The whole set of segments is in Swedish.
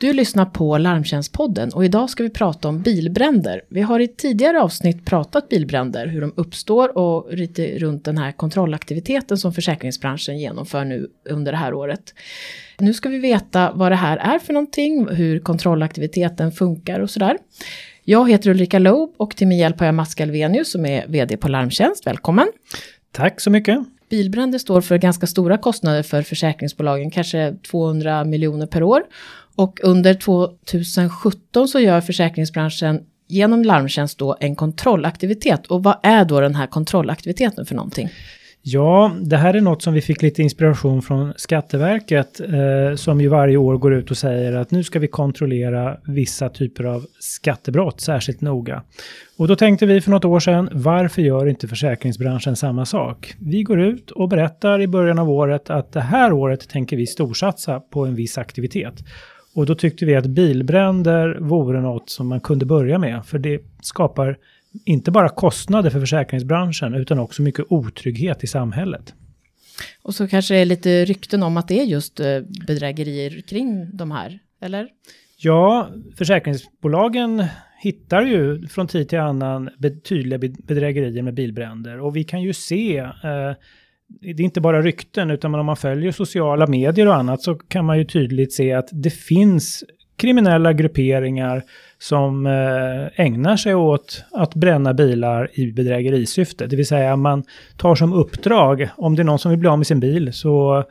Du lyssnar på Larmtjänstpodden och idag ska vi prata om bilbränder. Vi har i tidigare avsnitt pratat bilbränder, hur de uppstår och lite runt den här kontrollaktiviteten som försäkringsbranschen genomför nu under det här året. Nu ska vi veta vad det här är för någonting, hur kontrollaktiviteten funkar och sådär. Jag heter Ulrika Loob och till min hjälp har jag Mats Galvenius som är vd på Larmtjänst. Välkommen! Tack så mycket! Bilbränder står för ganska stora kostnader för försäkringsbolagen, kanske 200 miljoner per år. Och under 2017 så gör försäkringsbranschen genom Larmtjänst då en kontrollaktivitet. Och vad är då den här kontrollaktiviteten för någonting? Ja, det här är något som vi fick lite inspiration från Skatteverket eh, som ju varje år går ut och säger att nu ska vi kontrollera vissa typer av skattebrott särskilt noga. Och då tänkte vi för något år sedan, varför gör inte försäkringsbranschen samma sak? Vi går ut och berättar i början av året att det här året tänker vi storsatsa på en viss aktivitet. Och då tyckte vi att bilbränder vore något som man kunde börja med, för det skapar inte bara kostnader för försäkringsbranschen utan också mycket otrygghet i samhället. Och så kanske det är lite rykten om att det är just eh, bedrägerier kring de här, eller? Ja, försäkringsbolagen hittar ju från tid till annan tydliga bedrägerier med bilbränder och vi kan ju se eh, det är inte bara rykten, utan om man följer sociala medier och annat så kan man ju tydligt se att det finns kriminella grupperingar som eh, ägnar sig åt att bränna bilar i bedrägerisyfte. Det vill säga man tar som uppdrag, om det är någon som vill bli av med sin bil, så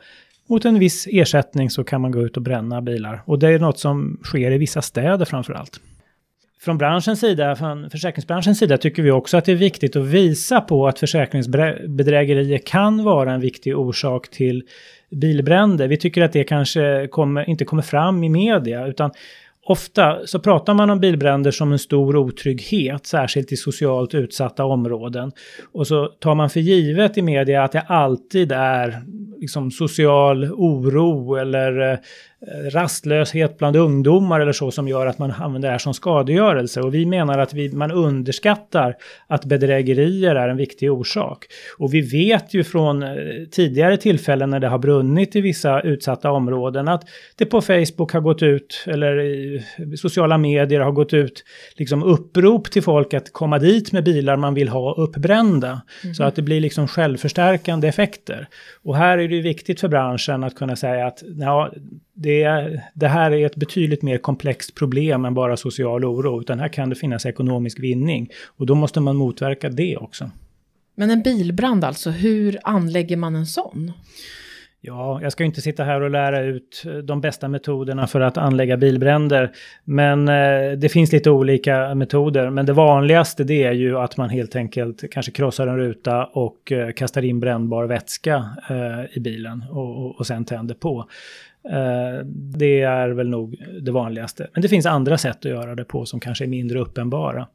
mot en viss ersättning så kan man gå ut och bränna bilar. Och det är något som sker i vissa städer framför allt. Från branschens sida, från försäkringsbranschens sida tycker vi också att det är viktigt att visa på att försäkringsbedrägerier kan vara en viktig orsak till bilbränder. Vi tycker att det kanske kommer, inte kommer fram i media, utan Ofta så pratar man om bilbränder som en stor otrygghet, särskilt i socialt utsatta områden. Och så tar man för givet i media att det alltid är liksom social oro eller eh, rastlöshet bland ungdomar eller så som gör att man använder det här som skadegörelse. Och vi menar att vi, man underskattar att bedrägerier är en viktig orsak. Och vi vet ju från eh, tidigare tillfällen när det har brunnit i vissa utsatta områden att det på Facebook har gått ut, eller i sociala medier har gått ut, liksom upprop till folk att komma dit med bilar man vill ha uppbrända. Mm. Så att det blir liksom självförstärkande effekter. Och här är det viktigt för branschen att kunna säga att ja, det, det, här är ett betydligt mer komplext problem än bara social oro, utan här kan det finnas ekonomisk vinning. Och då måste man motverka det också. Men en bilbrand alltså, hur anlägger man en sån? Ja, jag ska inte sitta här och lära ut de bästa metoderna för att anlägga bilbränder. Men eh, det finns lite olika metoder. Men det vanligaste det är ju att man helt enkelt kanske krossar en ruta och eh, kastar in brännbar vätska eh, i bilen och, och, och sen tänder på. Eh, det är väl nog det vanligaste. Men det finns andra sätt att göra det på som kanske är mindre uppenbara.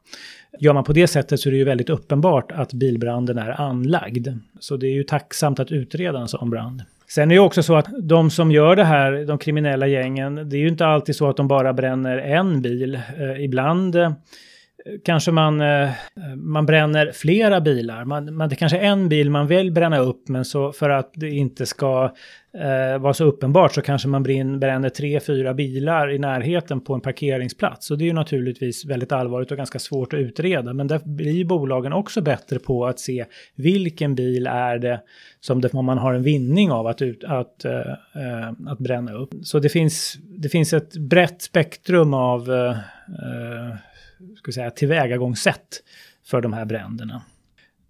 Gör man på det sättet så är det ju väldigt uppenbart att bilbranden är anlagd. Så det är ju tacksamt att utreda en sån brand. Sen är det också så att de som gör det här, de kriminella gängen, det är ju inte alltid så att de bara bränner en bil. Eh, ibland eh, kanske man, eh, man bränner flera bilar. Man, man, det kanske är en bil man vill bränna upp, men så för att det inte ska eh, vara så uppenbart så kanske man bränner tre, fyra bilar i närheten på en parkeringsplats. Och det är ju naturligtvis väldigt allvarligt och ganska svårt att utreda. Men där blir bolagen också bättre på att se vilken bil är det som det, man har en vinning av att, ut, att, eh, att bränna upp. Så det finns, det finns ett brett spektrum av eh, eh ska säga, tillvägagångssätt för de här bränderna.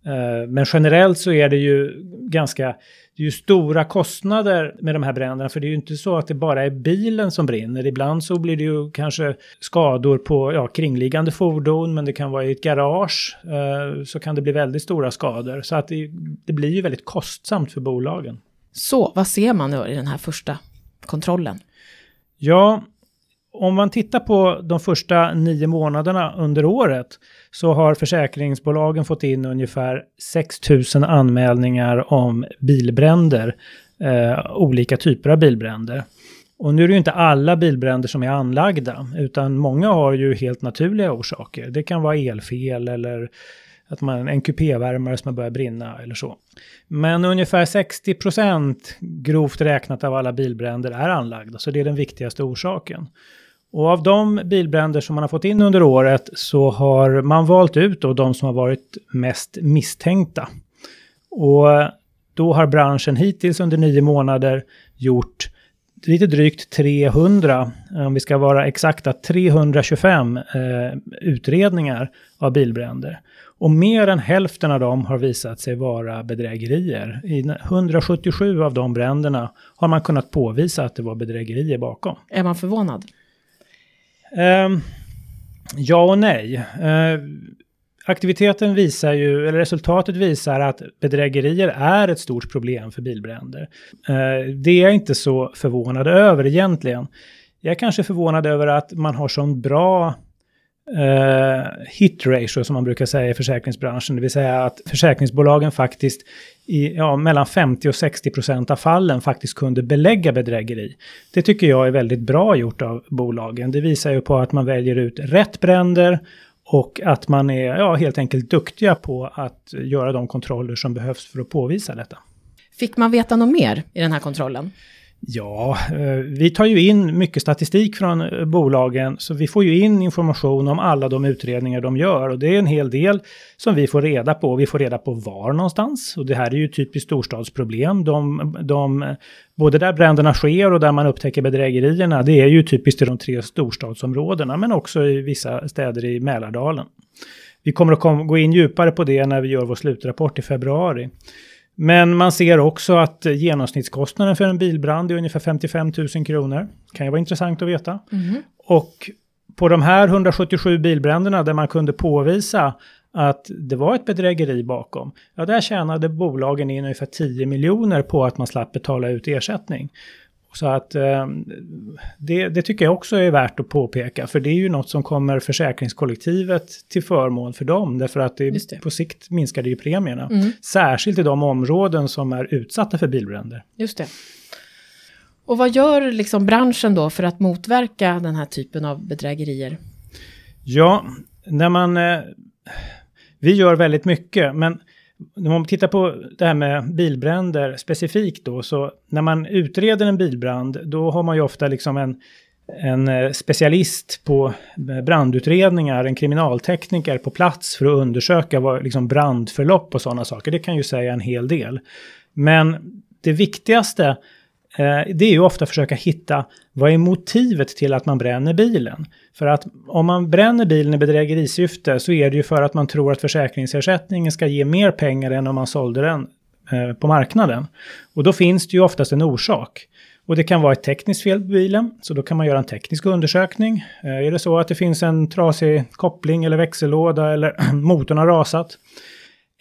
Eh, men generellt så är det ju ganska, det är ju stora kostnader med de här bränderna, för det är ju inte så att det bara är bilen som brinner. Ibland så blir det ju kanske skador på ja, kringliggande fordon, men det kan vara i ett garage, eh, så kan det bli väldigt stora skador. Så att det, det blir ju väldigt kostsamt för bolagen. Så, vad ser man nu i den här första kontrollen? Ja, om man tittar på de första nio månaderna under året så har försäkringsbolagen fått in ungefär 6 000 anmälningar om bilbränder, eh, olika typer av bilbränder. Och nu är det ju inte alla bilbränder som är anlagda, utan många har ju helt naturliga orsaker. Det kan vara elfel eller att man en kupévärmare som har börjat brinna eller så. Men ungefär 60 procent grovt räknat av alla bilbränder är anlagda, så det är den viktigaste orsaken. Och av de bilbränder som man har fått in under året så har man valt ut då de som har varit mest misstänkta. Och då har branschen hittills under nio månader gjort lite drygt 300, om vi ska vara exakta, 325 eh, utredningar av bilbränder. Och mer än hälften av dem har visat sig vara bedrägerier. I 177 av de bränderna har man kunnat påvisa att det var bedrägerier bakom. Är man förvånad? Eh, ja och nej. Eh, aktiviteten visar ju, eller resultatet visar att bedrägerier är ett stort problem för bilbränder. Eh, det är jag inte så förvånad över egentligen. Jag är kanske förvånad över att man har sån bra eh, hit ratio som man brukar säga i försäkringsbranschen. Det vill säga att försäkringsbolagen faktiskt i ja, mellan 50 och 60 procent av fallen faktiskt kunde belägga bedrägeri. Det tycker jag är väldigt bra gjort av bolagen. Det visar ju på att man väljer ut rätt bränder och att man är ja, helt enkelt duktiga på att göra de kontroller som behövs för att påvisa detta. Fick man veta något mer i den här kontrollen? Ja, eh, vi tar ju in mycket statistik från eh, bolagen så vi får ju in information om alla de utredningar de gör och det är en hel del som vi får reda på. Vi får reda på var någonstans och det här är ju typiskt storstadsproblem. De, de, både där bränderna sker och där man upptäcker bedrägerierna, det är ju typiskt i de tre storstadsområdena men också i vissa städer i Mälardalen. Vi kommer att gå in djupare på det när vi gör vår slutrapport i februari. Men man ser också att genomsnittskostnaden för en bilbrand är ungefär 55 000 kronor. Kan ju vara intressant att veta. Mm. Och på de här 177 bilbränderna där man kunde påvisa att det var ett bedrägeri bakom, ja där tjänade bolagen in ungefär 10 miljoner på att man slapp betala ut ersättning. Så att eh, det, det, tycker jag också är värt att påpeka, för det är ju något som kommer försäkringskollektivet till förmån för dem, därför att det, det. på sikt minskar det ju premierna. Mm. Särskilt i de områden som är utsatta för bilbränder. Just det. Och vad gör liksom branschen då för att motverka den här typen av bedrägerier? Ja, när man... Eh, vi gör väldigt mycket, men om man tittar på det här med bilbränder specifikt då, så när man utreder en bilbrand, då har man ju ofta liksom en, en eh, specialist på eh, brandutredningar, en kriminaltekniker på plats för att undersöka vad, liksom brandförlopp och sådana saker. Det kan ju säga en hel del. Men det viktigaste Eh, det är ju ofta att försöka hitta vad är motivet till att man bränner bilen. För att om man bränner bilen i bedrägerisyfte så är det ju för att man tror att försäkringsersättningen ska ge mer pengar än om man sålde den eh, på marknaden. Och då finns det ju oftast en orsak. Och det kan vara ett tekniskt fel på bilen, så då kan man göra en teknisk undersökning. Eh, är det så att det finns en trasig koppling eller växellåda eller motorn har rasat?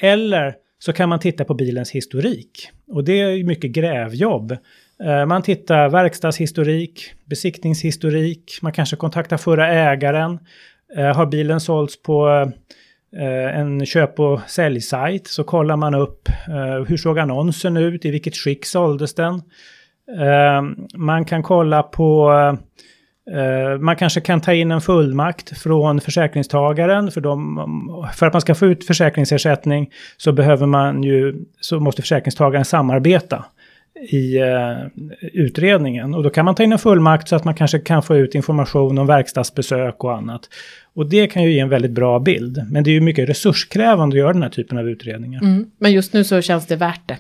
Eller så kan man titta på bilens historik. Och det är mycket grävjobb. Eh, man tittar verkstadshistorik, besiktningshistorik, man kanske kontaktar förra ägaren. Eh, har bilen sålts på eh, en köp och säljsajt så kollar man upp hur såg annonsen ut, i vilket skick såldes den. Man kan kolla på man kanske kan ta in en fullmakt från försäkringstagaren för, de, för att man ska få ut försäkringsersättning så behöver man ju, så måste försäkringstagaren samarbeta i eh, utredningen. Och då kan man ta in en fullmakt så att man kanske kan få ut information om verkstadsbesök och annat. Och det kan ju ge en väldigt bra bild. Men det är ju mycket resurskrävande att göra den här typen av utredningar. Mm, men just nu så känns det värt det.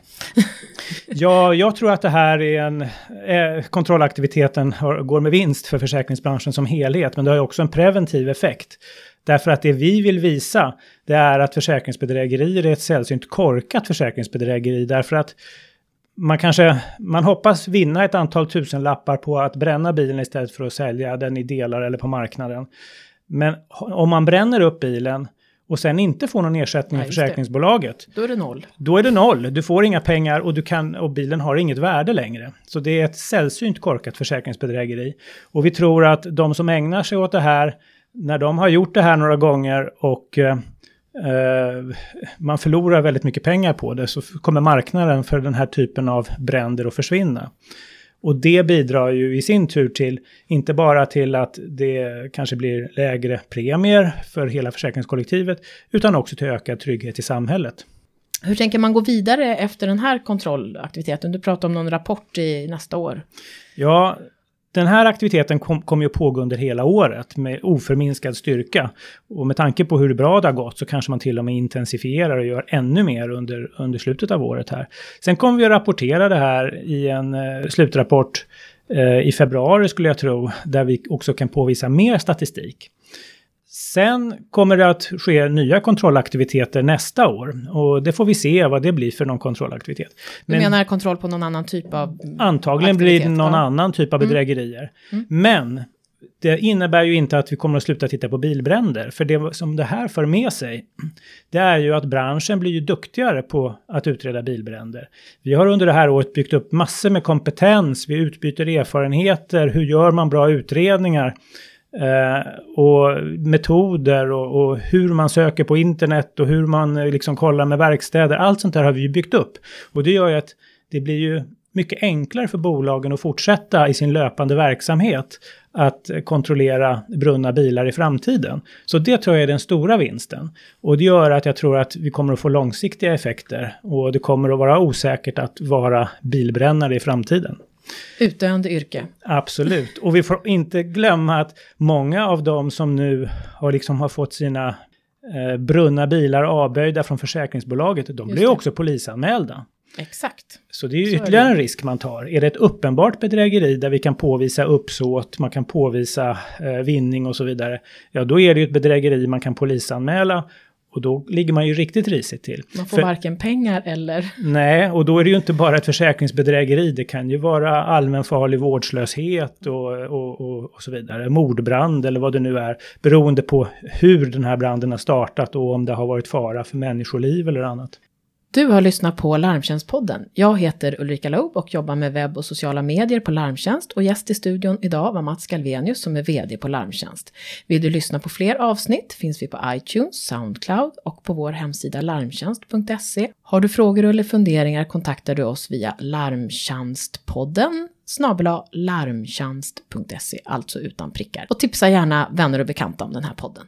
ja, jag tror att det här är en... Eh, kontrollaktiviteten har, går med vinst för försäkringsbranschen som helhet. Men det har ju också en preventiv effekt. Därför att det vi vill visa, det är att försäkringsbedrägerier är ett sällsynt korkat försäkringsbedrägeri. Därför att man kanske, man hoppas vinna ett antal tusen lappar på att bränna bilen istället för att sälja den i delar eller på marknaden. Men om man bränner upp bilen och sen inte får någon ersättning av försäkringsbolaget. Då är det noll. Då är det noll. Du får inga pengar och, du kan, och bilen har inget värde längre. Så det är ett sällsynt korkat försäkringsbedrägeri. Och vi tror att de som ägnar sig åt det här, när de har gjort det här några gånger och eh, man förlorar väldigt mycket pengar på det så kommer marknaden för den här typen av bränder att försvinna. Och det bidrar ju i sin tur till, inte bara till att det kanske blir lägre premier för hela försäkringskollektivet, utan också till ökad trygghet i samhället. Hur tänker man gå vidare efter den här kontrollaktiviteten? Du pratar om någon rapport i nästa år. Ja, den här aktiviteten kommer kom ju att pågå under hela året med oförminskad styrka. Och med tanke på hur bra det har gått så kanske man till och med intensifierar och gör ännu mer under, under slutet av året här. Sen kommer vi att rapportera det här i en eh, slutrapport eh, i februari skulle jag tro, där vi också kan påvisa mer statistik. Sen kommer det att ske nya kontrollaktiviteter nästa år och det får vi se vad det blir för någon kontrollaktivitet. Du Men menar kontroll på någon annan typ av Antagligen blir det någon ja. annan typ av mm. bedrägerier. Mm. Men det innebär ju inte att vi kommer att sluta titta på bilbränder. För det som det här för med sig, det är ju att branschen blir ju duktigare på att utreda bilbränder. Vi har under det här året byggt upp massor med kompetens, vi utbyter erfarenheter, hur gör man bra utredningar? Eh, och metoder och, och, hur man söker på internet och hur man eh, liksom kollar med verkstäder. Allt sånt där har vi ju byggt upp. Och det gör ju att det blir ju mycket enklare för bolagen att fortsätta i sin löpande verksamhet att kontrollera brunna bilar i framtiden. Så det tror jag är den stora vinsten. Och det gör att jag tror att vi kommer att få långsiktiga effekter och det kommer att vara osäkert att vara bilbrännare i framtiden. Utdöende yrke. Absolut. Och vi får inte glömma att många av dem som nu har, liksom har fått sina eh, brunna bilar avböjda från försäkringsbolaget, de blir också polisanmälda. Exakt. Så det är ju ytterligare en risk man tar. Är det ett uppenbart bedrägeri där vi kan påvisa uppsåt, man kan påvisa eh, vinning och så vidare, ja då är det ju ett bedrägeri man kan polisanmäla och då ligger man ju riktigt risigt till. Man får För, varken pengar eller... Nej, och då är det ju inte bara ett försäkringsbedrägeri. Det kan ju vara allmänfarlig vårdslöshet och, och, och, och, så vidare. Mordbrand eller vad det nu är. Beroende på hur den här branden har startat och om det har varit fara för människoliv eller annat. Du har lyssnat på Larmtjänstpodden. Jag heter Ulrika Loob och jobbar med webb och sociala medier på Larmtjänst och gäst i studion idag var Mats Galvenius som är VD på Larmtjänst. Vill du lyssna på fler avsnitt finns vi på iTunes, Soundcloud och på vår hemsida larmtjänst.se. Har du frågor eller funderingar kontaktar du oss via larmtjänstpodden snabela larmtjänst.se, alltså utan prickar. Och tipsa gärna vänner och bekanta om den här podden.